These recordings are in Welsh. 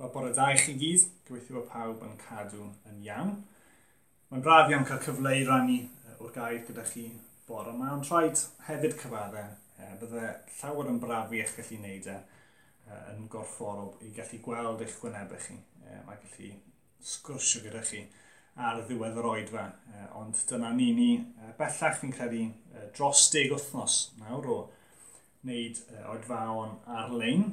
Wel, bore da i chi gyd. Gobeithio bod pawb yn cadw yn iawn. Mae'n braf iawn cael cyfle i rannu o'r gair gyda chi bore yma, ond rhaid hefyd cyfaddau. Bydde llawer yn braf i eich gallu wneud e yn gorfforol i gallu gweld eich gwynebau chi a gallu sgwrsio gyda chi ar y ddiwedd yr oedfa. Ond dyna ni ni bellach fi'n credu dros deg wythnos nawr o wneud oedfaon ar-lein.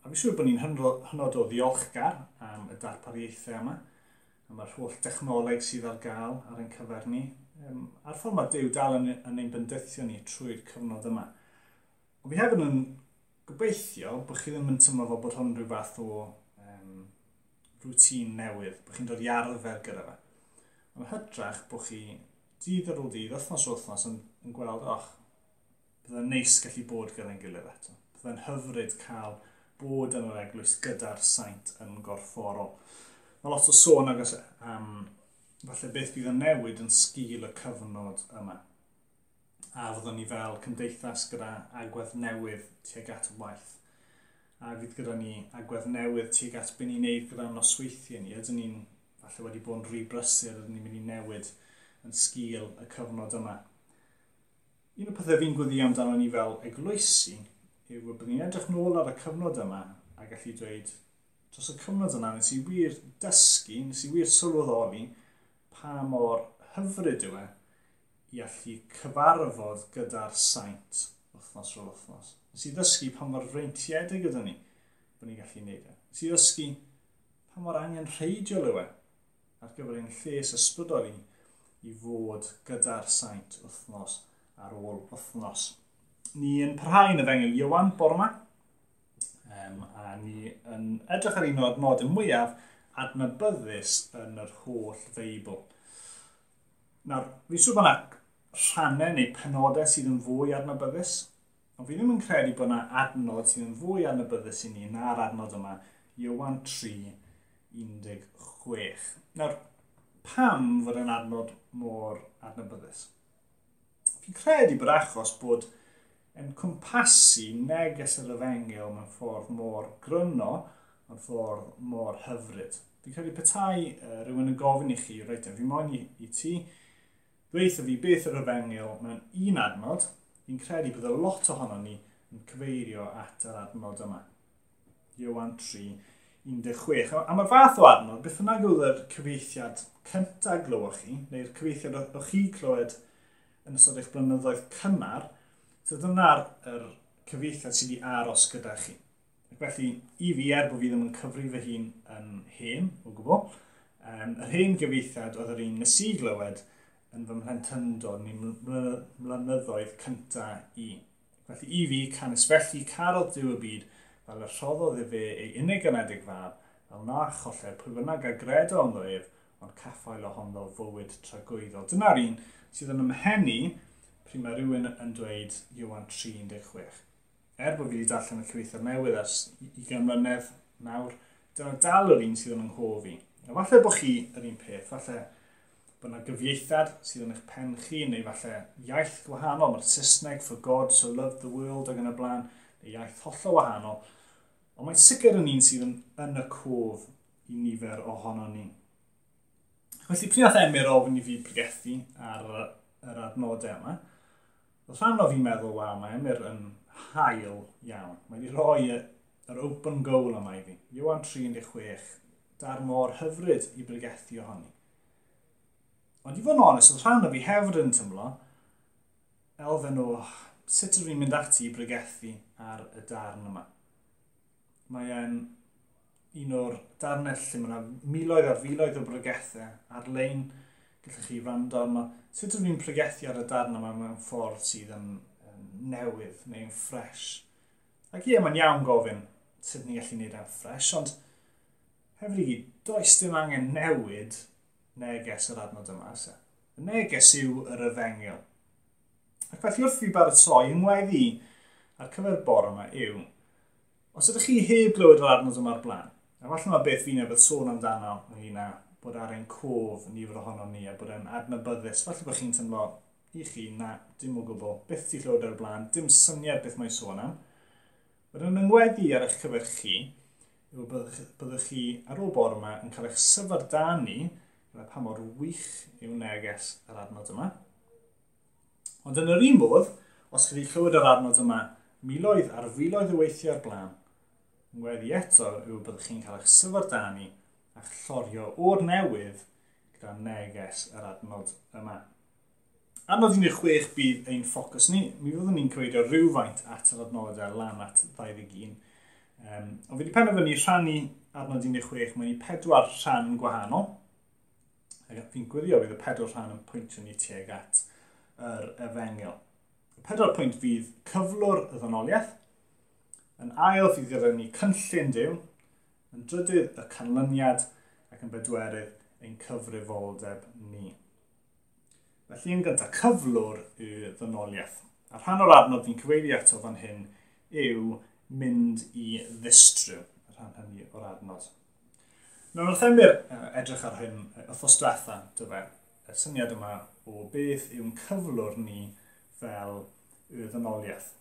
A fi siŵr bod ni'n hynod o ddiolchgar am y darpariaethau yma, am yr holl dechnoleg sydd ar gael ar ein cyfer ni, um, a'r ffordd mae Dyw dal yn, yn ein bendithio ni trwy'r cyfnod yma. Ond fi hefyd yn gobeithio bod chi ddim yn tymlo fel bod hwn rhyw fath o um, rŵtîn newydd, bod chi'n dod i arfer gyda fe. Ond hydrach bod chi dydd ar ôl dydd, wythnos o wythnos, yn, yn gweld, och, bydde'n neis gallu bod gyda'n gilydd eto. Bydde'n hyfryd cael bod yn yr eglwys gyda'r saint yn gorfforol. Mae lot o sôn agos am falle beth bydd yn newid yn sgil y cyfnod yma. A fyddwn ni fel cymdeithas gyda agwedd newydd tuag at y waith. A fydd gyda ni agwedd newydd tuag at beth ni'n neud gyda'n nosweithiau ni. Ydyn ni'n falle wedi bod yn rhy brysur, ydyn ni'n mynd i newid yn sgil y cyfnod yma. Un o pethau fi'n gwyddi amdano ni fel eglwysi yw bod ni'n edrych nôl ar y cyfnod yma a gallu dweud dros y cyfnod yna nes i wir dysgu, nes i wir sylweddoli pa mor hyfryd yw e i allu cyfarfod gyda'r saint wythnos rôl wythnos. Nes i ddysgu pa mor reintiedig gyda ni bod ni'n gallu gwneud e. Nes i ddysgu pa mor angen rheidiol yw e ar gyfer ein lles ysbrydol i, i fod gyda'r saint wythnos ar ôl wythnos ni yn parhau yn y ddengel Iwan bore yma. Um, a ni yn edrych ar un o'r adnodau mwyaf adnabyddus yn yr holl feibl. Nawr, fi siŵr bod yna rhannau neu penodau sydd yn fwy adnabyddus, ond fi ddim yn credu bod yna adnod sydd yn fwy adnabyddus i ni na'r adnod yma, Iwan 3, 16. Nawr, pam fod yn adnod mor adnabyddus? Fi'n credu bod achos bod yn cwmpasu neges yr efengil mewn ffordd mor gryno, mewn ffordd mor hyfryd. Fi'n credu petai uh, rhywun yn gofyn i chi, reit, fi moyn i, i ti, dweithio fi beth yr efengil mewn un adnod, fi'n credu bydd y lot ohono ni yn cyfeirio at yr adnod yma. Iwan 3, 16. A mae'r fath o adnod, beth yna gwyd yr cyfeithiad cyntaf glywch chi, neu'r cyfeithiad o chi clywed yn ystod eich blynyddoedd cymar, dyna'r er cyfeithiad sydd wedi aros gyda chi. Ac felly, i fi er bod fi ddim yn cyfri fy hun yn hen, o gwbl, um, yr hen gyfeithiad oedd yr un nes i glywed yn fy mhlentyndod ni mlynyddoedd cynta i. Felly i fi can felly Carol diw y Byd fel y rhoddodd i fe ei unig gynedig fab fel na cholled pwy bynnag a gredo yn ef, ond caffael ohono fywyd tragwyddol. Dyna'r un sydd yn ymhenni pryd mae rhywun yn dweud Iwan 316. Er bod fi wedi darllen y cyfeithiad newydd ers 20 mlynedd nawr, dyna dal yr un sydd yn ynghofi. A falle bod chi yr un peth, falle bod yna gyfieithad sydd yn eich pen chi, neu falle iaith gwahanol, mae'r Saesneg for God so loved the world ag yn y blaen, neu iaith hollol wahanol. Ond mae'n sicr yn un sydd yn, yn y cof i nifer ohono ni. Felly, pryd nath Emyr ofyn i fi bregethu ar yr adnodau yma, Rhan o fi'n meddwl, waw, mae Emyr yn hael iawn. Mae wedi rhoi yr open goal yma i fi. Iwan 36, dar mor hyfryd i brygethu ohoni. Ond i fod yn onest, oedd rhan o fi hefyd yn tymlo, elfen o sut ydw i'n mynd ati i brygethu ar y darn yma. Mae e'n un o'r darnell lle mae yna miloedd ar filoedd o brygethau ar-lein, gallwch chi rando arno sut ydw i'n pregethu ar y darn yma mewn ffordd sydd yn, yn newydd neu'n ffres? Ac ie, mae'n iawn gofyn sut ni'n gallu gwneud e'n ffres, ond hefyd i gyd, does dim angen newid neges yr adnod yma. Se. Y neges yw yr yfengil. Ac felly wrth i baratoi, yngwedd i ar cyfer bor yma yw, os ydych chi heb glywed yr adnod yma'r blaen, a falle mae beth fi'n ebyd sôn amdano ynglyn â bod ar ein cof nifer ohono ni a bod e'n adnabyddus. Falle bod chi'n tynlo i chi na dim o gwbl, byth ti llywed ar y blaen, dim syniad beth mae'n sôn am. Wedyn yn yngweddi ar eich cyfer chi, yw byddwch chi ar ôl bore yma yn cael eich syfardani gyda pa mor wych yw neges yr adnod yma. Ond yn yr un modd, os chi wedi clywed yr adnod yma miloedd ar filoedd o weithiau ar blaen, yn weddi eto yw byddwch chi'n cael eich syfardani a chlorio o'r newydd gyda neges yr adnod yma. Adnod 16 bydd ein ffocws ni. Mi fyddwn ni'n cyfeirio rhywfaint at yr adnodau lan at 21. Um, ond fi wedi penderfynu rhannu adnod 16 mewn i pedwar rhan gwahanol. Fi'n gwirio fydd y pedwar rhan yn pwyntio ni tuag at yr efengil. Y pedwar pwynt fydd cyflwr y ddynoliaeth, yn ail fydd gyda ni cynllun diw, Yn drydydd, y canlyniad ac yn bedwerydd ein cyfrifoldeb ni. Felly yn gyntaf, cyflwr y ddynoliaeth. A rhan o'r adnod fi'n cyfeirio eto fan hyn yw mynd i ddistryw, y rhan hynny o'r adnod. Nawr wrth emir edrych ar hyn wrthos diwetha, dyfa, e, y syniad yma o beth yw'n cyflwr ni fel y ddynoliaeth.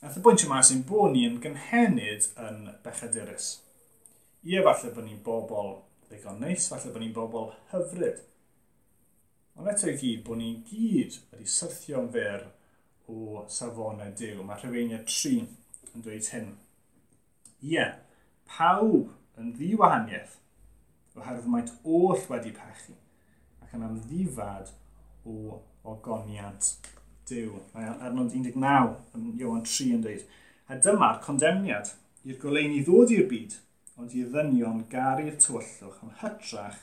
Aeth y bwynt yma sy'n bod ni yn gynhenid yn bechadurus ie, falle bod ni'n bobl ddigon neis, falle bod ni'n bobl hyfryd. Ond eto i gyd, bod ni'n gyd wedi syrthio'n fyr o safonau Dyw. Mae Rhyfeiniau 3 yn dweud hyn. Ie, pawb yn ddiwahaniaeth oherwydd maent oll wedi pechu ac yn amddifad o ogoniant Dyw. Mae arnod 19 yn Iowan 3 yn dweud, a dyma'r condemniad i'r goleuni ddod i'r byd – ond i ddynion garu'r tywyllwch yn hytrach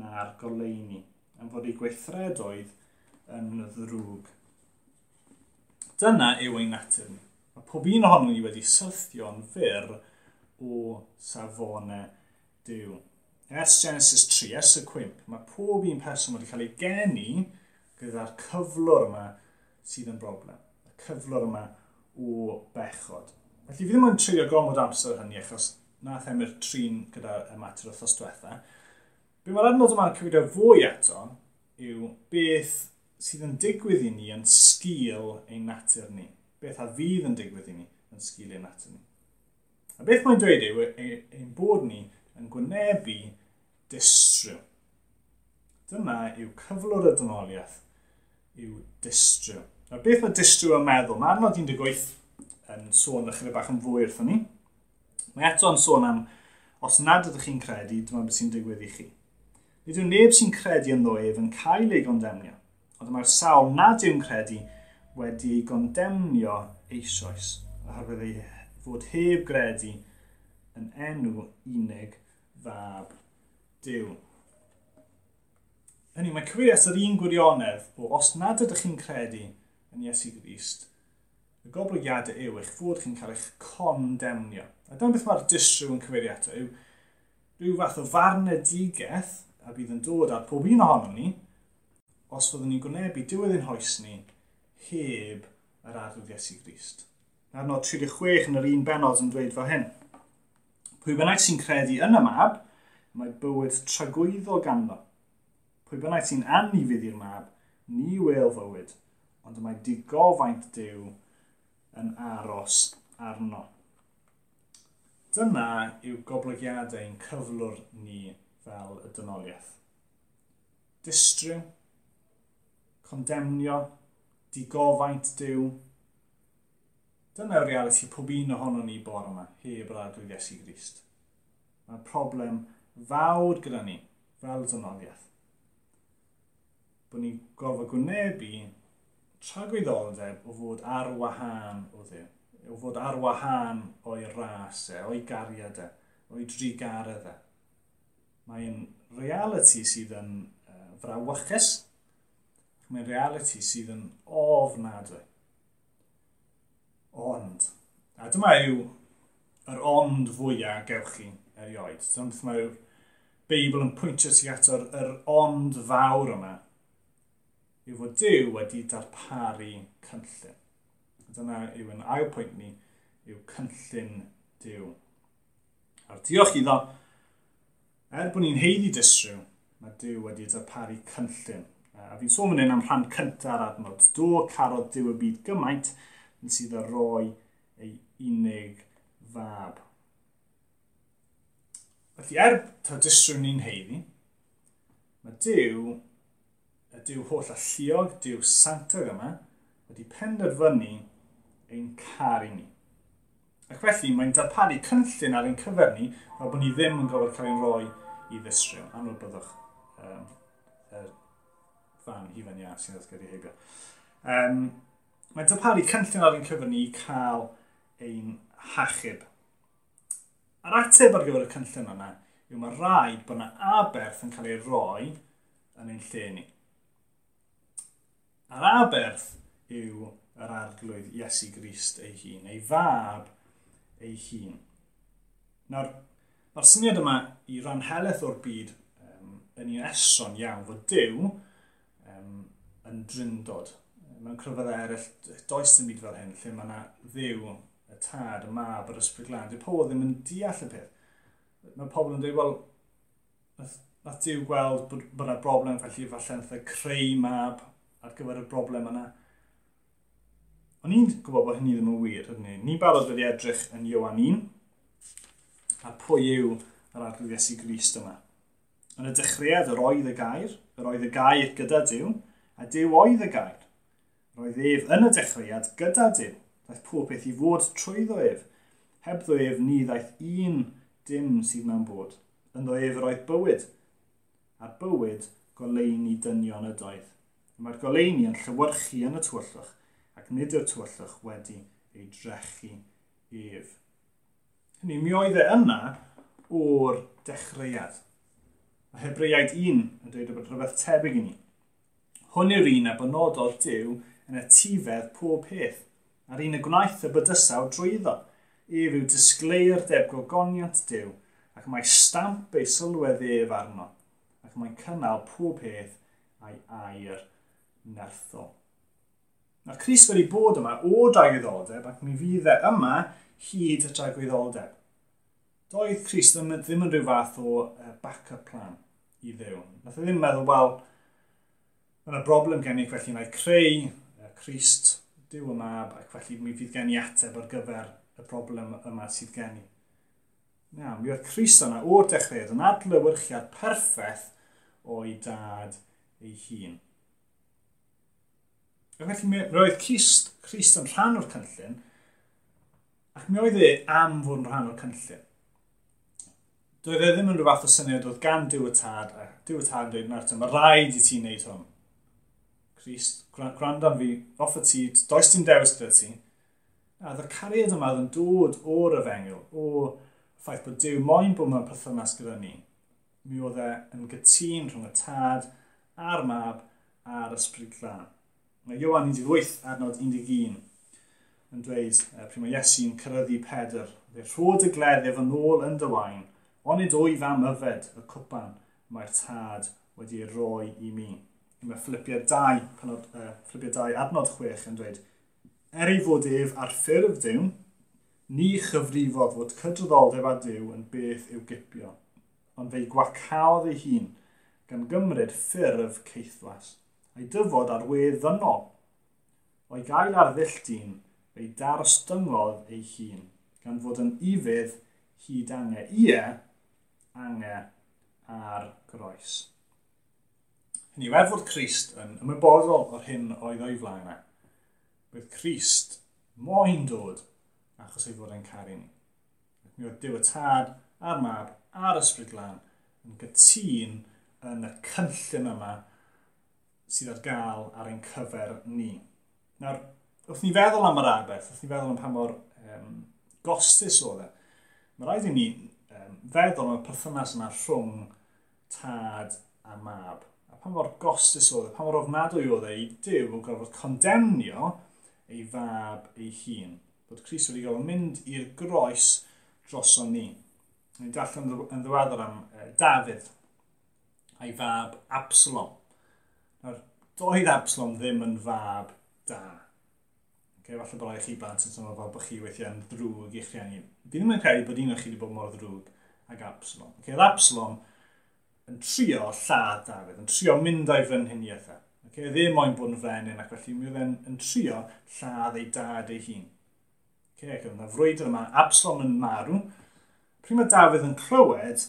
na'r goleini, am fod ei gweithredoedd yn ddrwg. Dyna yw ein natur ni. Mae pob un ohono ni wedi syrthio'n fyr o safonau diw. Ers Genesis 3, ers y cwimp, mae pob un person wedi cael ei geni gyda'r cyflwr yma sydd yn broblem. Y cyflwr yma o bechod. Felly fi ddim yn trio gormod amser hynny achos nath emyr trin gyda y mater o thos diwetha. Be mae'r adnod yma'n cyfeirio fwy eto yw beth sydd yn digwydd i ni yn sgil ein natur ni. Beth a fydd yn digwydd i ni yn sgil ein natur ni. A beth mae'n dweud yw e- e- ein bod ni yn gwynebu distryw. Dyna yw cyflwr y dynoliaeth, yw distryw. A beth mae distryw yn meddwl? Mae adnod 18 yn sôn ychydig bach yn fwy wrthyn ni. Mae eto yn sôn am, os nad ydych chi'n credu, dyma beth sy'n digwydd i chi. Nid yw neb sy'n credu yn ddoef yn cael ei gondemnio, ond mae'r sawl nad yw'n credu wedi ei gondemnio eisoes, oherwydd ei fod heb gredu yn enw unig fab Dyw. Hynny, mae cywirias yr un gwirionedd o os nad ydych chi'n credu yn Iesu Grist, Y goblygiadau yw eich fod chi'n cael eich condemnio. A dyna beth mae'r disrw yn cyfeirio ato yw rhyw fath o farnedigeth a bydd yn dod ar pob un ohonon ni os fyddwn ni'n gwnebu diwedd ein hoes ni heb yr arwydd Iesu Grist. Arno 36 yn yr un benod yn dweud fel hyn. Pwy bynnag sy'n credu yn y mab, mae bywyd tragwyddol ganddo. Pwy bynnag sy'n anifydd i'r mab, ni wel fywyd, ond mae digofaint dew yn aros arno. Dyna yw goblygiadau'n cyflwr ni fel y dynoliaeth. Distryw, condemnio, digofaint diw. Dyna'r reality pob un ohono ni bore yma, heb yr adwydd Iesu Grist. Mae'n problem fawr gyda ni fel dynoliaeth. Bod ni'n gorfod gwnebu tra gwyddonddeb o fod ar wahân o dde, o fod ar wahân o'i ras e, o'i gariad e, o'i drigaredd e. Mae'n reality sydd yn uh, frawychus, mae'n reality sydd yn ofnadwy. Ond, a dyma yw yr ond fwyaf gewch chi erioed. Dyma beth mae'r Beibl yn pwyntio ti at yr, yr ond fawr yma yw fod Dyw wedi darparu cynllun. Dyna yw yn ail pwynt ni, yw cynllun Dyw. A'r diolch iddo, er bod ni'n heiddi disrhyw, mae Dyw wedi darparu cynllun. A fi'n sôn fan hyn am rhan cyntaf adnod. Do carodd Dyw y byd gymaint yn sydd â roi ei unig fab. Felly, er ta disrwy'n ni'n heiddi, mae Dyw y diw holl alluog, diw santog yma, wedi penderfynu ein caru ni. Ac felly mae'n darparu cynllun ar ein cyfer ni fel bod ni ddim yn gofod cael ein roi i ddistrio. Anwyl byddwch um, er fan hufen ia sy'n ddatgyrru heibio. Um, mae'n darparu cynllun ar ein cyfer ni i cael ein hachub. A'r ateb ar gyfer y cynllun yna yw mae rhaid bod yna aberth yn cael ei roi yn ein lle ni. A'r aberth yw yr arglwydd Iesu Grist ei hun, ei fab ei hun. Nawr, mae'r syniad yma i ran heleth o'r byd um, yn un eson iawn fod Dyw um, yn dryndod. Mewn cryfedd eraill, does dim byd fel hyn, lle mae yna ddiw, y tad, y mab, yr ysbryd glân. Dyw pobl ddim yn deall y peth. Mae pobl yn dweud, wel, nath, nath Dyw gweld bod, bod yna broblem, felly falle'n e creu mab, ar gyfer y broblem yna. O'n i'n gwybod bod hynny ddim yn wir, ydyn ni. Ni'n barod wedi edrych yn Iowan 1, a pwy yw yr arglwydd Iesu Grist yma. Yn y dechreuad, yr oedd y gair, yr oedd y gair gyda Dyw, a Dyw oedd y gair. Roedd ef yn y dechreuad gyda Dyw, daeth pob peth i fod trwyddo ef. Heb ddo ef ni ddaeth un dim sydd mewn bod. Yn ddo ef yr oedd bywyd, a bywyd goleini dynion y doedd. Mae'r goleini yn llywyrchu yn y twyllwch ac nid yw'r tywyllwch wedi ei drechu ef. Hynny, mi oedd e yna o'r dechreuad. Mae Hebreiaid 1 yn dweud bod rhywbeth tebyg i ni. Hwn yw'r un a bynododd Dyw yn y tifedd pob peth, a'r un y gwnaeth y bydysaw drwyddo. Ef yw disglei'r deb gogoniant Dyw, ac mae stamp ei sylwedd ef arno, ac mae'n cynnal pob peth a'i air nerthol. Mae'r Cris wedi bod yma o dagwyddoldeb ac mi fydd e yma hyd y dagwyddoldeb. Doedd Cris ddim, ddim yn rhyw fath o backup plan i ddew. Nath e ddim meddwl, wel, mae'n yna broblem gen i, felly mae creu Crist dyw y mab ac felly mi fydd gen i ateb ar gyfer y broblem yma sydd gen i. Na, mi oedd Crist yna o'r dechrau yn adlywyrchiad perffaith o'i dad ei hun. Ac felly mi roedd Christ, Christ yn rhan o'r cynllun, ac mi oedd e am fod yn rhan o'r cynllun. Doedd e ddim yn rhywbeth o syniad oedd gan diw y Tad, a diw y Tad yn dweud, Martin, mae rhaid i ti wneud hwn. Christ, gwrando am fi, off y ti, does dim dewis gyda ti. A dda cariad yma yn dod o'r efengil, o ffaith bod diw moyn bod mewn perthynas gyda ni. Mi oedd e yn gytun rhwng y tad a'r mab a'r ysbryd glân. Mae Iwan 18 adnod 11 yn dweud, uh, pryd mae Iesu'n cyrryddu Pedr, fe rhod y gleddyf yn ôl yn dywain, ond nid o'i fam yfed y cwpan mae'r tad wedi roi i mi. Mae Philippiad 2, penod, e, uh, Philippiad 2 adnod 6 yn dweud, Er ei fod ef ar ffurf Dyw, ni chyfrifodd fod cydraddoldeb a Dyw yn beth i'w gipio, ond fe'i gwacaodd ei hun gan gymryd ffurf ceithwas a'i dyfod ar we ddynol. O'i gael ar ddilltun, ei darstyngodd ei hun, gan fod yn ifydd hyd ange ie, ange ar groes. Hynny yw, er fod Christ yn ymwybodol o'r hyn oedd o'i flaen e, bydd Christ moyn dod achos ei fod yn caru ni. Mi oedd diw y tad a'r mab a'r ysbryd glân yn gytun yn y cynllun yma sydd ar gael ar ein cyfer ni. Nawr, wrth ni feddwl am yr arbeth, wrth ni feddwl am pa mor um, gostus oedd e, mae rhaid i ni um, feddwl am y perthynas yna rhwng tad a mab. A pa mor gostus oedd e, pa mor ofnadwy oedd e i Dyw yn gorfod condemnio ei fab ei hun. Bod Cris wedi gorfod mynd i'r groes dros o ni. Ni'n darllen yn ddiweddar am uh, Dafydd a'i fab Absalom Nawr, doedd Absalom ddim yn fab da. Okay, falle bod eich i blant yn teimlo fel bod chi weithiau yn ddrwg i'ch rhieni. Fi ddim yn credu bod un o'ch chi wedi bod mor ddrwg ag Absalom. Okay, Absalom yn trio lladd Dafydd, yn trio mynd o'i frenhiniaeth e. Okay, ddim e moyn bod yn frenin ac felly mi oedd yn, yn trio lladd ei dad ei hun. Okay, ac oedd yna frwydr yma, Absalom yn marw. Pryd mae Dafydd yn clywed,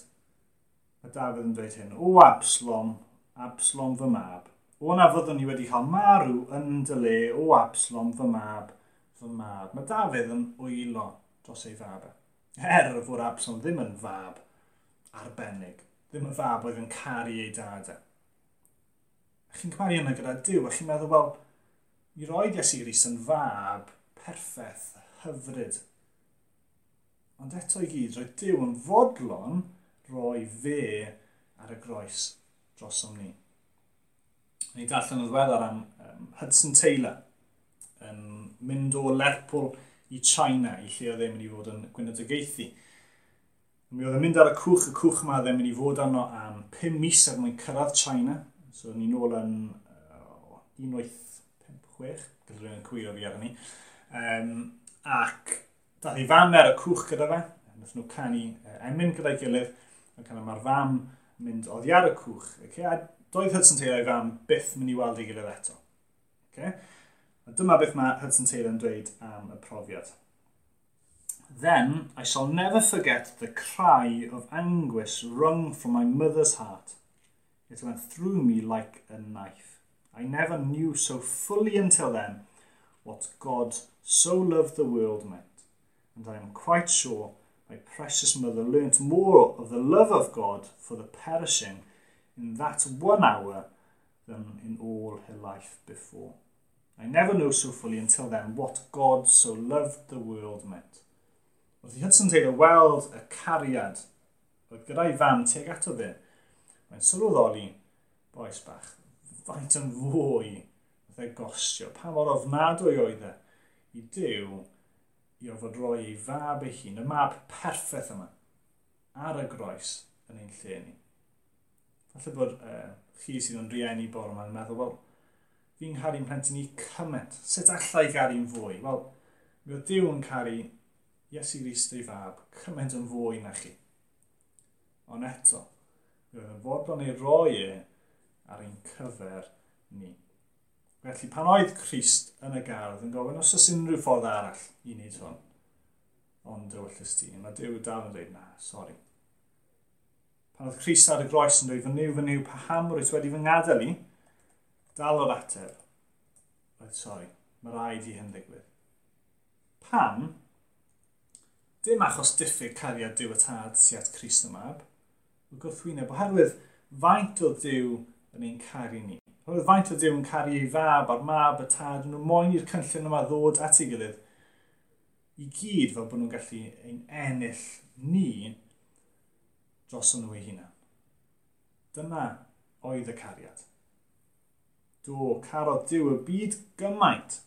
mae Dafydd yn dweud hyn, o Absalom, Absalom fy mab, o na fyddwn ni wedi cael marw yn dy le o Absalom fy mab, fy mab. Mae Dafydd yn wylo dros ei fab. E. Er fod Absalom ddim yn fab arbennig, ddim yn fab oedd yn caru ei dada. A e. chi'n cymaru yna gyda Dyw, a chi'n meddwl, wel, i roed Iesu Rhys yn fab perffaith, hyfryd. Ond eto i gyd, roedd Dyw yn fodlon roi fe ar y groes dros ni ni darllen yn ddweddar am um, Hudson Taylor yn mynd o Lerpwl i China i lle oedd e'n mynd i fod yn gwynedogaethu. Mi oedd e'n mynd ar y cwch, y cwch yma oedd e'n mynd i fod arno am 5 mis er mwyn cyrraedd China. So ni'n ôl yn uh, 1856, gyda rhywun cwyro fi arni. Um, ac dath ei fam ar y cwch gyda fe, wnaethon nhw canu uh, emyn gyda'i gilydd, ac yna mae'r fam mynd oddi ar y cwch. Okay? A doedd Hudson Taylor ei fam byth mynd i weld ei gilydd eto. Okay? A dyma beth mae Hudson Taylor yn dweud am y profiad. Then I shall never forget the cry of anguish wrung from my mother's heart. It went through me like a knife. I never knew so fully until then what God so loved the world meant, and I am quite sure my precious mother, learnt more of the love of God for the perishing in that one hour than in all her life before. I never knew so fully until then what God so loved the world meant. Oedd i Hudson Taylor weld y cariad oedd gyda'i fan teg ato fe, mae'n sylweddoli boes bach faint yn fwy oedd e gostio, pa mor ofnadwy oedd e i Dyw i ofod roi ei fab ei hun, y mab perffaith yma, ar y groes yn ein lle ni. Falle bod uh, chi sydd yn rieni bore yma'n meddwl, wel, fi'n caru'n plentyn i cymaint, sut allai garu'n fwy? Wel, mi oedd Dyw yn caru Iesu Grist ei fab cymaint yn fwy na chi. Ond eto, mi oedd yn fodlon ei roi e ar ein cyfer ni. Felly pan oedd Christ yn y gardd yn gofyn os oes unrhyw ffordd arall i wneud hwn, ond y wyllus ti, mae Dyw dal yn dweud na, sori. Pan oedd Christ ar y groes yn dweud fy niw, fy niw, pa ham rwyt wedi fy ngadael i, dal o'r ateb, oedd sori, mae rhaid i hyn ddigwydd. Pam? Dim achos diffyg cariad Dyw y tad sy'n Christ y mab, y gwrthwyneb oherwydd faint o Dyw yn ein caru ni. Roedd faint o Dyw yn caru ei fab a'r mab y tad, nhw moyn i'r cynllun yma ddod at ei gilydd. I gyd fel bod nhw'n gallu ein ennill ni dros nhw ei hunan. Dyna oedd y cariad. Do, carodd Dyw y byd gymaint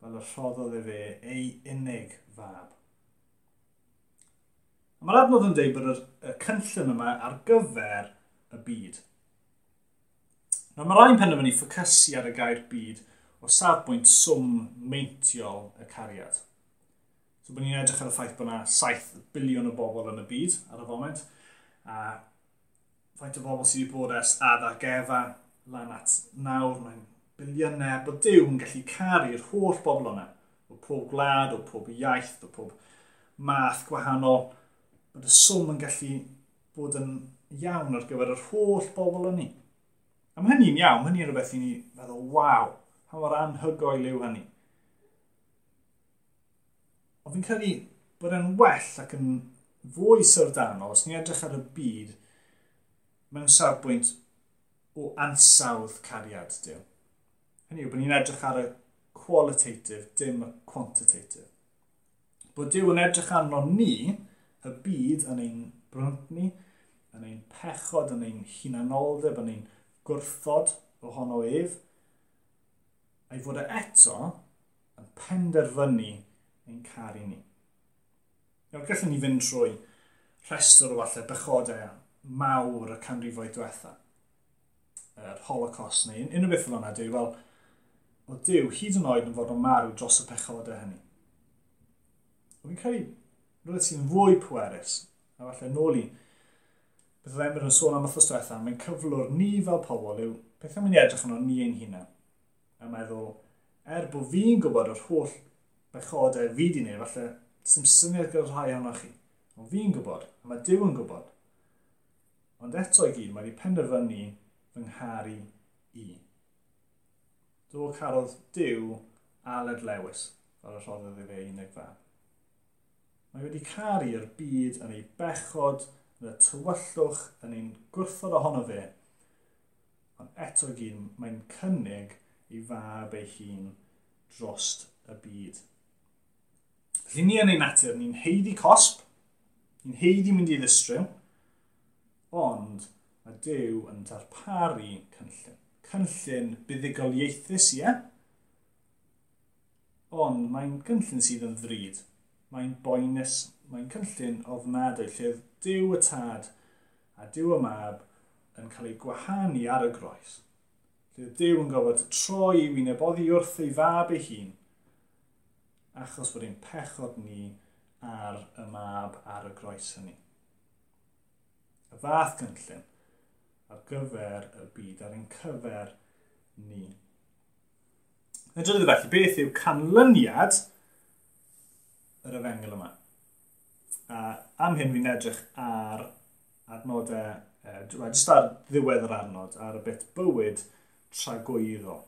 fel y rhoddodd e fe ei unig fab. Mae'r adnodd yn dweud bod y cynllun yma ar gyfer y byd. Nawr mae rhaid penderfynu ffocysu ar y gair byd o safbwynt swm meintiol y cariad. So bod ni'n edrych ar y ffaith bod yna 7 biliwn o bobl yn y byd ar y foment, a faint o bobl sydd wedi bod ers addag gefa lan at nawr, mae'n biliynau bod Dyw yn gallu caru'r holl bobl yna, o pob gwlad, o pob iaith, o pob math gwahanol, bod y swm yn gallu bod yn iawn ar gyfer yr holl bobl yn ni. A mae hynny'n iawn, hynny'n rhywbeth i ni feddwl, waw, pa mor anhygoel yw hynny. Ond fi'n credu bod e'n well ac yn fwy syrdanol, os ni edrych ar y byd, mewn safbwynt o ansawdd cariad Dyw. Hynny yw bod ni'n edrych ar y qualitative, dim y quantitative. Bod Dyw yn edrych arno ni, y byd yn ein brynt ni, yn ein pechod, yn ein hunanoldeb, yn ein gwrthod ohono ef, a'i fod e eto yn penderfynu ein caru ni. Nawr, gallwn ni fynd trwy rhestr o falle bychodau mawr y canrifoedd diwetha. Yr Holocaust neu unrhyw beth fel yna, dwi fel, o Dyw, hyd yn oed yn fod yn marw dros y pechodau hynny. Fi'n credu, roedd sy'n fwy pwerus, a falle nôl i Ddemir yn sôn am wrthos diwetha, mae'n cyflwr ni fel pobl yw pethau mynd i edrych yn ni ein hunain. A meddwl, er bod fi'n gwybod o'r holl bechodau fi di wneud, falle sy'n syniad gyda'r rhai ohonoch chi. Ond fi'n gwybod, a mae Dyw yn gwybod. Ond eto i gyd, mae wedi penderfynu fy ngharu i. Do carodd Dyw Aled Lewis fel y rhoddodd i fe unig fa. Mae wedi caru'r byd yn ei bechod, yn y tywyllwch yn ein gwrthod ohono fe, ond eto gyn mae'n cynnig i fab ei hun drost y byd. Felly ni yn ei natur, ni'n heiddi cosp, ni'n heiddi mynd i ddistryw, ond mae Dyw yn darparu cynllun. Cynllun buddugoliaethus, ie? Ond mae'n cynllun sydd yn ddrud. Mae'n boenus, mae'n cynllun ofnadwy lle dyw y tad a dyw y mab yn cael ei gwahanu ar y groes. Lle dyw yn gofod troi i wyneb oddi wrth ei fab ei hun, achos bod ein pechod ni ar y mab ar y groes hynny. Y fath cynllun ar gyfer y byd, ar ein cyfer ni. Edrydydd felly, beth yw canlyniad yr efengel yma? A am hyn fi'n edrych ar adnodau, uh, jyst ar ddiwedd yr adnod, ar y bit bywyd tragwyddo.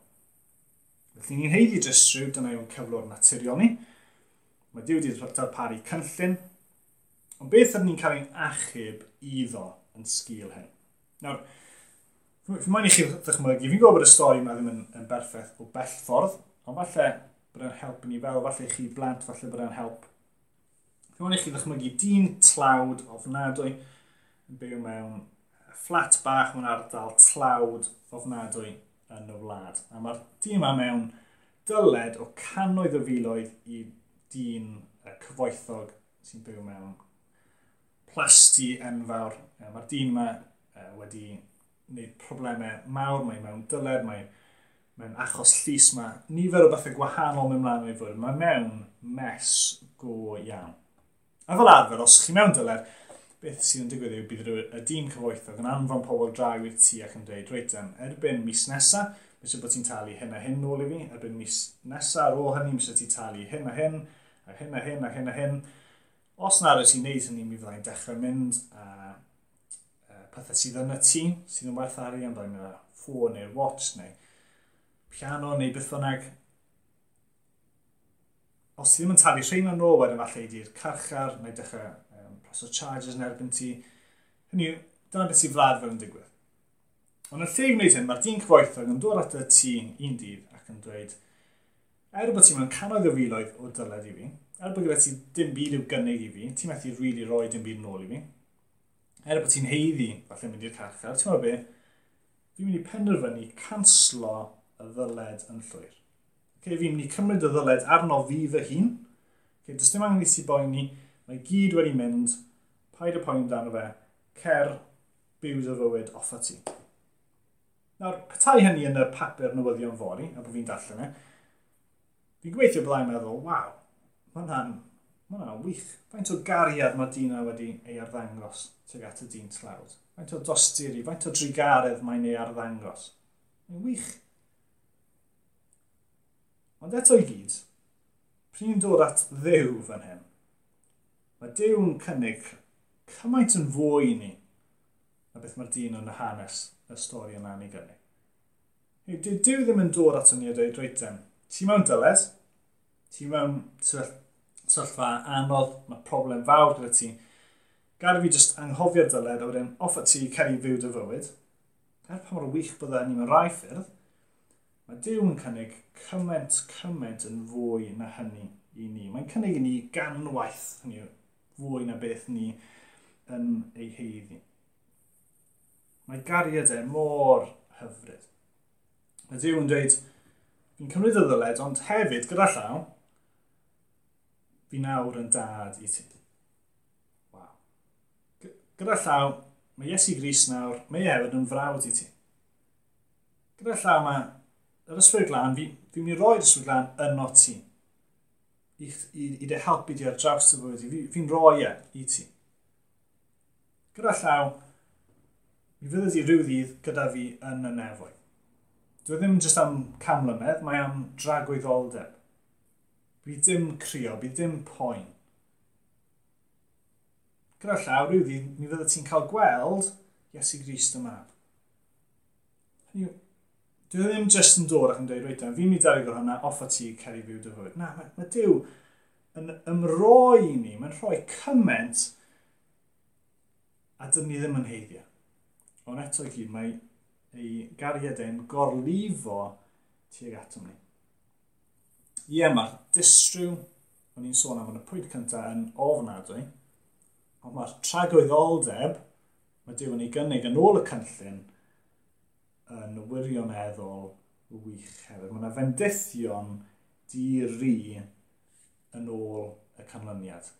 Felly ni'n heiddi jyst rhyw, dyna yw'n cyflwr naturiol ni. Mae Dyw wedi darparu cynllun, ond beth ydym ni'n cael ein achub iddo yn sgil hyn? Nawr, fi'n mae'n i chi ddychmygu, fi'n gwybod bod y stori yma ddim yn, yn berffaith o bell ffordd, ond falle bod e'n help ni fel, falle chi blant, falle bod e'n help Rwy'n i chi ddychmygu dyn tlawd ofnadwy yn byw mewn fflat bach mewn ardal tlawd ofnadwy yn y wlad. A mae'r dyn yma mewn dyled o canoedd o filoedd i dyn cyfoethog sy'n byw mewn plasti enfawr. Mae'r dyn yma wedi gwneud problemau mawr, mae mewn dyled, mae mewn achos llys, mae nifer o bethau gwahanol mewn mlaen o'i fod. Mae mewn mes go iawn. A fel arfer, os chi mewn dyler, beth sydd yn digwydd yw bydd y dîm cyfoethog yn anfon pobl draw i'r tŷ ac yn dweud, reit yn, erbyn mis nesaf, mis bod ti'n talu hyn a hyn nôl i fi, erbyn mis nesaf ar ôl hynny, mis ti'n talu hyn a hyn, a hyn a hyn a hyn a hyn. Os na rydw ti'n neud hynny, mi fyddai'n dechrau mynd a, a pethau sydd yn y tŷ, sydd yn werth arian, byddai'n ffôn neu'r watch neu piano neu beth bynnag, os ti ddim yn talu rhain yn ôl, wedyn falle i carchar, neu dechrau um, preso charges yn erbyn ti. Hynny yw, dyna beth sy'n flad fel yn digwydd. Ond yn lle i wneud hyn, mae'r dyn cyfoethog yn dod at y tŷ un dydd ac yn dweud, er bod ti'n mewn canoedd o filoedd o dyled i fi, er bod gyda ti dim byd i'w gynnig i fi, ti'n methu rili really roi dim byd yn ôl i fi, er bod ti'n heiddi, falle mynd i'r carchar, ti'n meddwl be, fi'n mynd i penderfynu canslo y ddyled yn llwyr okay, fi'n mynd i cymryd y ddyled arno fi fy hun. Okay, does dim angen i si boeni, mae gyd wedi mynd, paid y poen amdano fe, cer byw dy fywyd offa ti. Nawr, petai hynny yn y papur newyddion fori, a bod fi'n darllen e, fi'n gweithio blaen meddwl, waw, mae hwnna'n ma hwnna wych. Faint o gariad mae Dina wedi ei arddangos tuag at y dyn tlawd. Faint o dosturi, faint o drigaredd mae'n ei arddangos. Mae'n wych. Ond eto i gyd, pryd ni'n dod at ddew fan hyn, mae dew yn cynnig cymaint yn fwy i ni na beth mae'r dyn yn y hanes y stori yna ni gynnig. Dyw dew ddim yn dod at ni a dweud, reit dem, ti mewn dyled, ti mewn sefyllfa anodd, mae problem fawr gyda ti, gada fi jyst anghofio'r dyled a wedyn off at ti cael ei fyw dy fywyd, er pa mor wych bydda ni mewn rai ffyrdd, Mae Dyw yn cynnig cymaint, cymaint yn fwy na hynny i ni. Mae'n cynnig i ni ganwaith, hynny yw, fwy na beth ni yn ei heiddi. Mae gariadau e mor hyfryd. Mae Dyw yn dweud, fi'n cymryd y ddyled, ond hefyd, gyda llaw, fi nawr yn dad i ti. Waw. Gyda llaw, mae Iesu Gris nawr, mae hefyd yn frawd i ti. Gyda llaw mae yr ysbryd glân, fi'n fi mynd i roi'r ysbryd glân yno ti. I, i, i dy helpu di ar draws dy fwyd i. Fi'n fi roi e i ti. Gyda llaw, mi fydd e ydi rhyw ddydd gyda fi yn y nefoi. Dwi e ddim jyst am camlymedd, mae am dragwyddoldeb. Bydd dim crio, bydd dim poen. Gyda llaw, rhyw ddydd, mi fyddet ti'n cael gweld Iesu Grist y mab. Hynny Dwi ddim jyst yn dod ac yn dweud, reit, fi'n mynd i dalu hwnna off o ti ceri fyw dy fwyd. Na, mae, mae Dyw yn ymroi i ni, mae'n rhoi cyment a dyn ni ddim yn heiddio. Ond eto i gyd, mae ei gariad ein gorlifo tuag atom ni. Ie, mae'r distryw, o'n i'n sôn am yn y pwynt cyntaf yn ofnadwy, ond mae'r tragoeddoldeb, mae Dyw yn ei gynnig yn ôl y cynllun, yn wirioneddol wych hefyd. Mae yna fendithion di-ri yn ôl y canlyniad.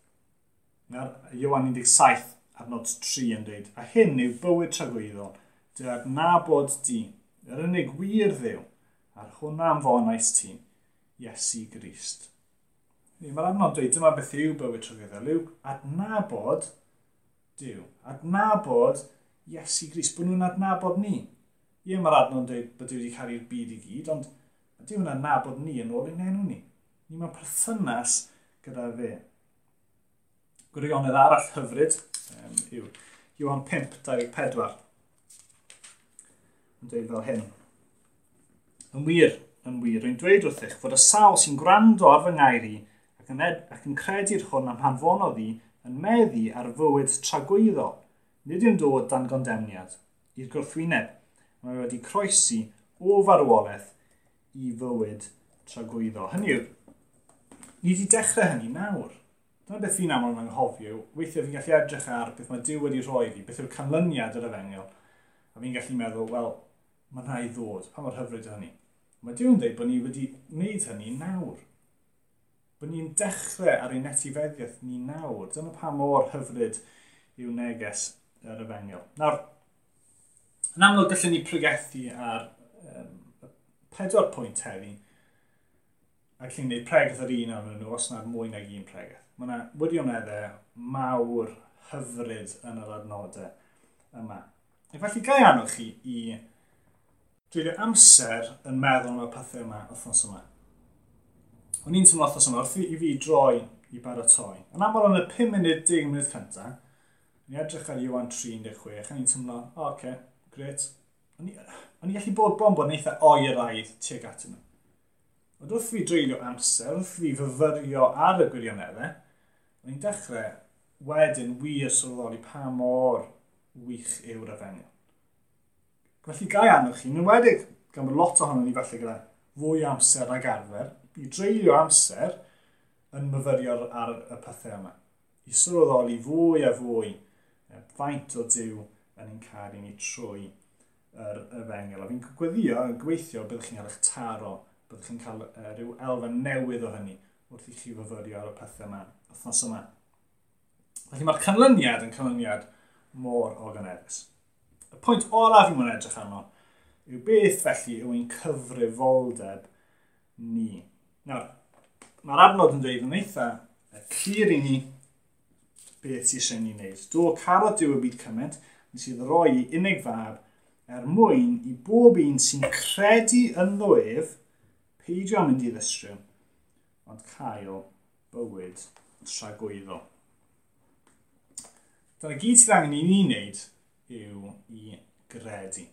Na'r Iwan 17 adnod 3 yn dweud, a hyn yw bywyd tragwyddol, dy adnabod di, yr unig wir ddew, a'r hwnna am fonais ti, Iesu Grist. Mae'r adnod dweud, dyma beth yw bywyd tragwyddol, yw adnabod diw, adnabod Iesu Grist, bod nhw'n adnabod ni. Ie, mae'r adno'n dweud bod wedi cael byd i gyd, ond ydy hwnna'n na bod ni yn ôl i'n enw ni. Ni mae'n perthynas gyda fe. Gwirionedd arall hyfryd um, yw Iwan 5, 24. Yn dweud fel hyn. Yn wir, yn wir, rwy'n dweud wrth eich fod y sawl sy'n gwrando ar fy ngair i ac yn, ed, ac yn credu'r hwn am hanfonodd i yn meddu ar fywyd tragwyddo, nid yw'n dod dan gondemniad, i'r gwrthwyneb, mae wedi croesi o farwolaeth i fywyd tragwyddo. Hynny yw, ni wedi dechrau hynny nawr. Dyna beth fi'n aml yn anghofio. Weithiau fi'n gallu edrych ar beth mae Dyw wedi rhoi fi, beth yw'r canlyniad yr efengyl. A fi'n gallu meddwl, wel, mae'n rhai ddod, pa mor hyfryd hynny. Mae Dyw yn dweud bod ni wedi wneud hynny nawr. Bod ni'n dechrau ar ein etifeddiaeth ni nawr. Dyna pa mor hyfryd yw neges yr efengyl. Nawr, Yn amlwg gallwn ni pregethu ar um, pedwar pwynt heddi, a gallwn ni wneud pregeth ar un o'n nhw os yna'r mwy nag un pregeth. Mae yna wirioneddau mawr hyfryd yn yr adnodau yma. Ac felly gai anwch chi i dreulio amser yn meddwl am y pethau yma wythnos yma. O'n i'n tymlo wythnos yma wrth i fi droi i baratoi. Yn aml yn y 5 munud, 10 munud cyntaf, ni edrych ar Iwan 36 a ni'n tymlo, o, oh, okay, Gret. O'n i gallu bod bonbon eitha oeraidd tuag at nhw. Ond wrth fi dreulio amser, wrth fi fyfyrio ar y gwirioneddau, o'n i'n dechrau wedyn wir sylweddoli pa mor wych yw'r efengyl. Felly gai anwch chi, yn wedig gan bod lot ohono ni falle gyda fwy amser ag arfer, i dreulio amser yn myfyrio ar y pethau yma. I sylweddoli fwy a fwy e, faint o diw yn ein caru ni trwy yr, efengel. A fi'n gweddio, gweithio byddwch chi'n cael eich taro, byddwch chi'n cael uh, rhyw elfen newydd o hynny wrth i chi fyfyrio ar y pethau yma, wythnos yma. Felly mae'r canlyniad yn canlyniad mor organeddus. Y pwynt olaf fi'n mwyn edrych arno yw beth felly yw ein cyfrifoldeb ni. Nawr, mae'r adnod yn dweud yn eitha clir i ni beth sy'n eisiau ni wneud. Do, caro diw y byd cymaint, nes i ddroi i unig fab er mwyn i bob un sy'n credu yn ddwyf peidio am mynd i ddistryw, ond cael bywyd tragwyddo. Dyna gyd sydd angen i ni wneud yw i gredu.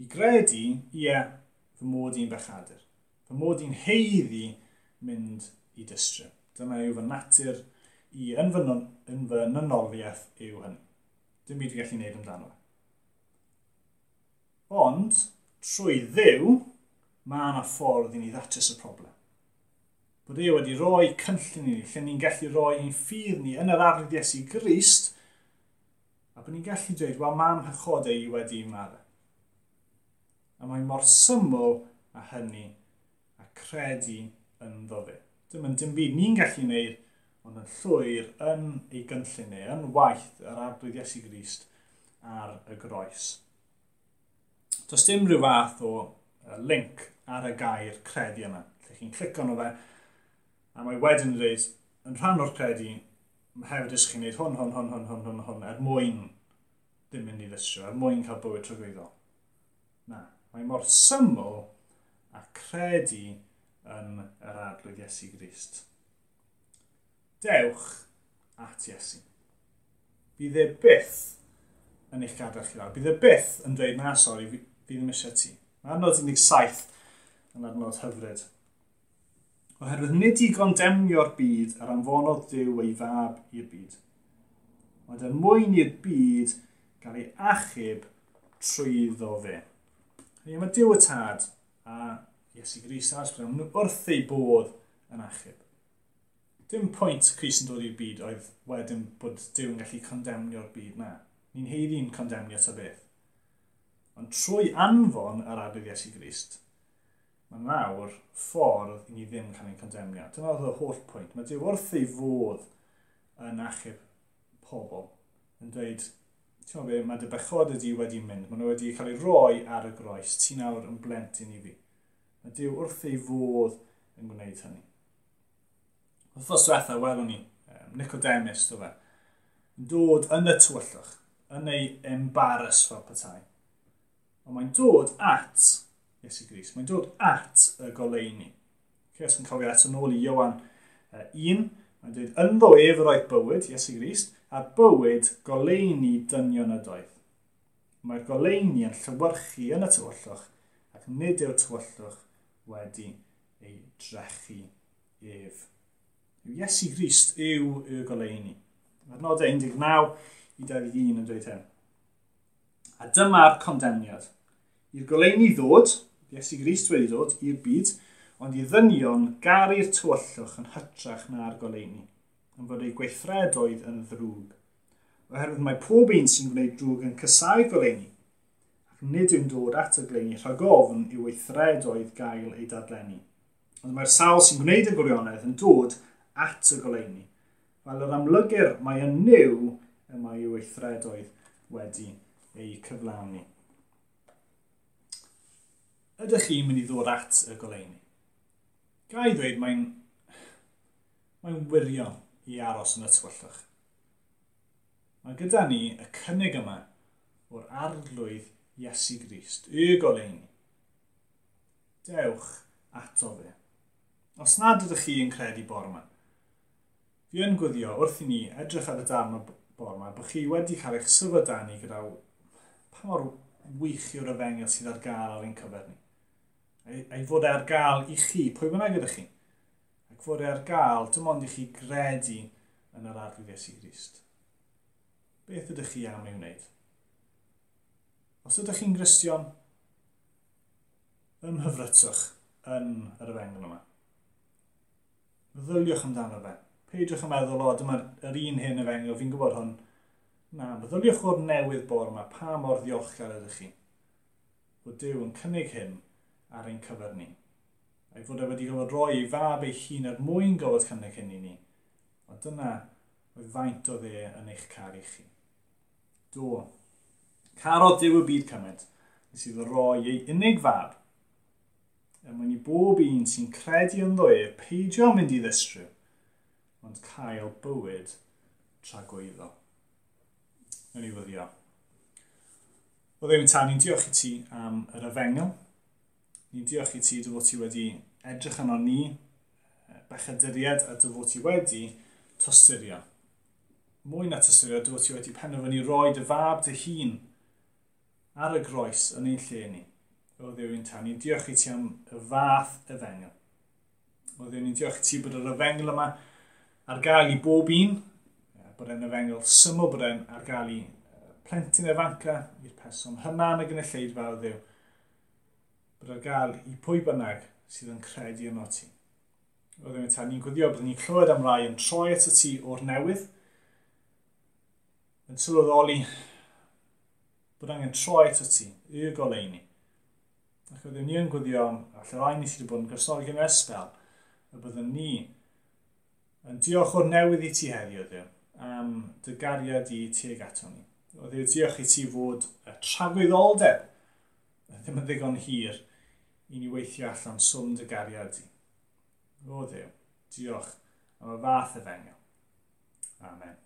I gredu, ie, fy mod i'n bechadur. Fy mod i'n heiddi mynd i dystru. Dyna yw fy natur i yn fy ynfynonoliaeth yw hynny dim byd fi gallu gwneud amdano. Ond, trwy ddiw, mae yna ffordd i ni ddatrys y problem. Bod e wedi rhoi cynllun i ni, lle ni'n gallu rhoi ein ffydd ni yn yr ardd Iesu Grist, a bod ni'n gallu dweud, wel, mae amhychodau i wedi marw. A mae'n mor syml a hynny a credu yn ddofyn. Dim yn dim byd ni'n gallu gwneud ond yn llwyr yn ei gynllun neu, yn waith yr arglwydd Iesu Grist ar y groes. Does dim rhyw fath o link ar y gair credu yma. Lle chi'n clicio arno fe, a mae wedyn yn dweud, yn rhan o'r credu, mae hefyd ysg chi'n gwneud hwn, hwn, hwn, hwn, hwn, hwn, hwn, er mwyn ddim mynd i ddysio, er mwyn cael bywyd trwy'n Na, mae mor syml a credu yn yr arglwydd Iesu Grist dewch at Iesu. Bydd e byth yn eich gadael chi lawr. Bydd e byth yn dweud, na, sori, fi, fi ddim eisiau ti. Mae adnod 17 yn adnod hyfryd. Oherwydd nid i gondemnio'r byd ar anfonodd Dyw ei fab i'r byd. Mae dy mwyn i'r byd gael ei achub trwyddo fe. Hynny, mae Dyw y tad a Iesu Grisas wrth ei bod yn achub. Dim pwynt Cris yn dod i'r byd oedd wedyn bod Dyw yn gallu condemnio'r byd na. Ni'n heiddi'n condemnio ta beth. Ond trwy anfon yr abydd Iesu Grist, mae nawr ffordd i ni ddim cael ei condemnio. Dyma oedd y holl pwynt. Mae Dyw wrth ei fodd yn achub pobl yn dweud, ti'n meddwl mae dy bechod ydi wedi mynd, mae nhw wedi cael ei roi ar y groes, ti nawr yn blentyn i fi. Mae Dyw wrth ei fodd yn gwneud hynny. Wrthnos diwethaf, welwn ni, um, Nicodemus, do fe, dod yn y tywyllwch, yn ei embarrass fel petai. Ond mae'n dod at Iesu Gris, mae'n dod at y goleini. Cys yn cofio eto nôl i Iwan uh, 1, mae'n dweud, ynddo ef yr oedd bywyd, Iesu Gris, a bywyd goleini dynion y doedd. Mae'r goleini yn llywyrchu yn y tywyllwch, ac nid yw'r tywyllwch wedi ei drechu ef. Iesu Grist yw y goleini. Adnodau 19 i 21 yn dweud hyn. A dyma'r condemniad. I'r goleini ddod, Iesu Grist wedi dod, i'r byd, ond i ddynion garu'r tywyllwch yn hytrach na'r goleini, yn fod ei gweithredoedd yn ddrwg. Oherwydd mae pob un sy'n gwneud drwg yn cysau goleini, ac nid yw'n dod at y goleini rhag ofn i weithredoedd gael ei dadlenni. Ond mae'r sawl sy'n gwneud y gwirionedd yn dod at y goleuni. Fel yr amlygur mae yn niw y mae yw weithredoedd wedi ei cyflawni. Ydych chi'n mynd i ddod at y goleuni? Gai ddweud mae'n mae wirion i aros yn y tywyllwch. Mae gyda ni y cynnig yma o'r arglwydd Iesu Grist, y goleuni. Dewch ato fe. Os nad ydych chi yn credu bor yma, Fi yn gwyddio wrth i ni edrych ar y darn o bor yma bod chi wedi cael eich syfodani gyda pa mor wych yw'r yfengel sydd ar gael ar ein cyfer ni. Ei, fod e ar gael i chi, pwy bynnag ydych chi. Ac fod e ar gael, dim ond i chi gredu yn yr arglwydd Iesu Grist. Beth ydych chi am ei wneud? Os ydych chi'n gristion, ymhyfrytwch yn yr yfengel yma. Meddyliwch amdano fe peidiwch yn meddwl, o, dyma'r un hyn efengyl, fi'n gwybod hwn. Na, meddyliwch o'r newydd bor yma, pa mor ddiolchgar ydych chi. O Dyw yn cynnig hyn ar ein cyfer ni. A'i fod e wedi gofod roi ei fab ei hun er mwyn gofod cynnig hyn i ni. Ond dyna oedd faint o dde yn eich car i chi. Do. Caro Dyw y byd cymaint, nes iddo roi ei unig fab. Er mwyn i bob un sy'n credu ynddo e peidio mynd i ddistryw ond cael bywyd tra gweiddo. Yn ei fyddio. O ddim tan, ni'n diolch i ti am yr efengel. Ni'n diolch i ti dy fod ti wedi edrych yno ni, bechadyried a dy fod ti wedi tostyrio. Mwy na tostyrio, dy fod ti wedi penderfynu roi dy fab dy hun ar y groes yn ein lle ni. O ddewi'n tan, ni'n diolch i ti am y fath efengel. O ni'n diolch i ti bod yr efengel yma ar gael i bob un, bod e'n efengol syml bod e'n ar gael i plentyn efanca i'r person hynna yn y gynulleidfa o ddew, bod ar gael i pwy bynnag sydd yn credu yno ti. Oedden ni'n tan ni'n gwyddio, bod ni'n clywed am rai yn troi at y ti o'r newydd, yn sylweddoli bod angen troi at y ti, y goleini. Ac oedden ni yn gwyddio am, allai rai ni sydd wedi bod yn gysnogi yn esbel, y byddwn ni Yn diolch o'r newydd i ti heddiw, Ddew, am dy gariad i tuag ato ni. O Ddew, diolch i ti fod y tragwyddoldeb, ddim yn ddigon hir, i ni weithio allan swm dy gariad i. O Ddew, diolch am y fath y fengel. Amen.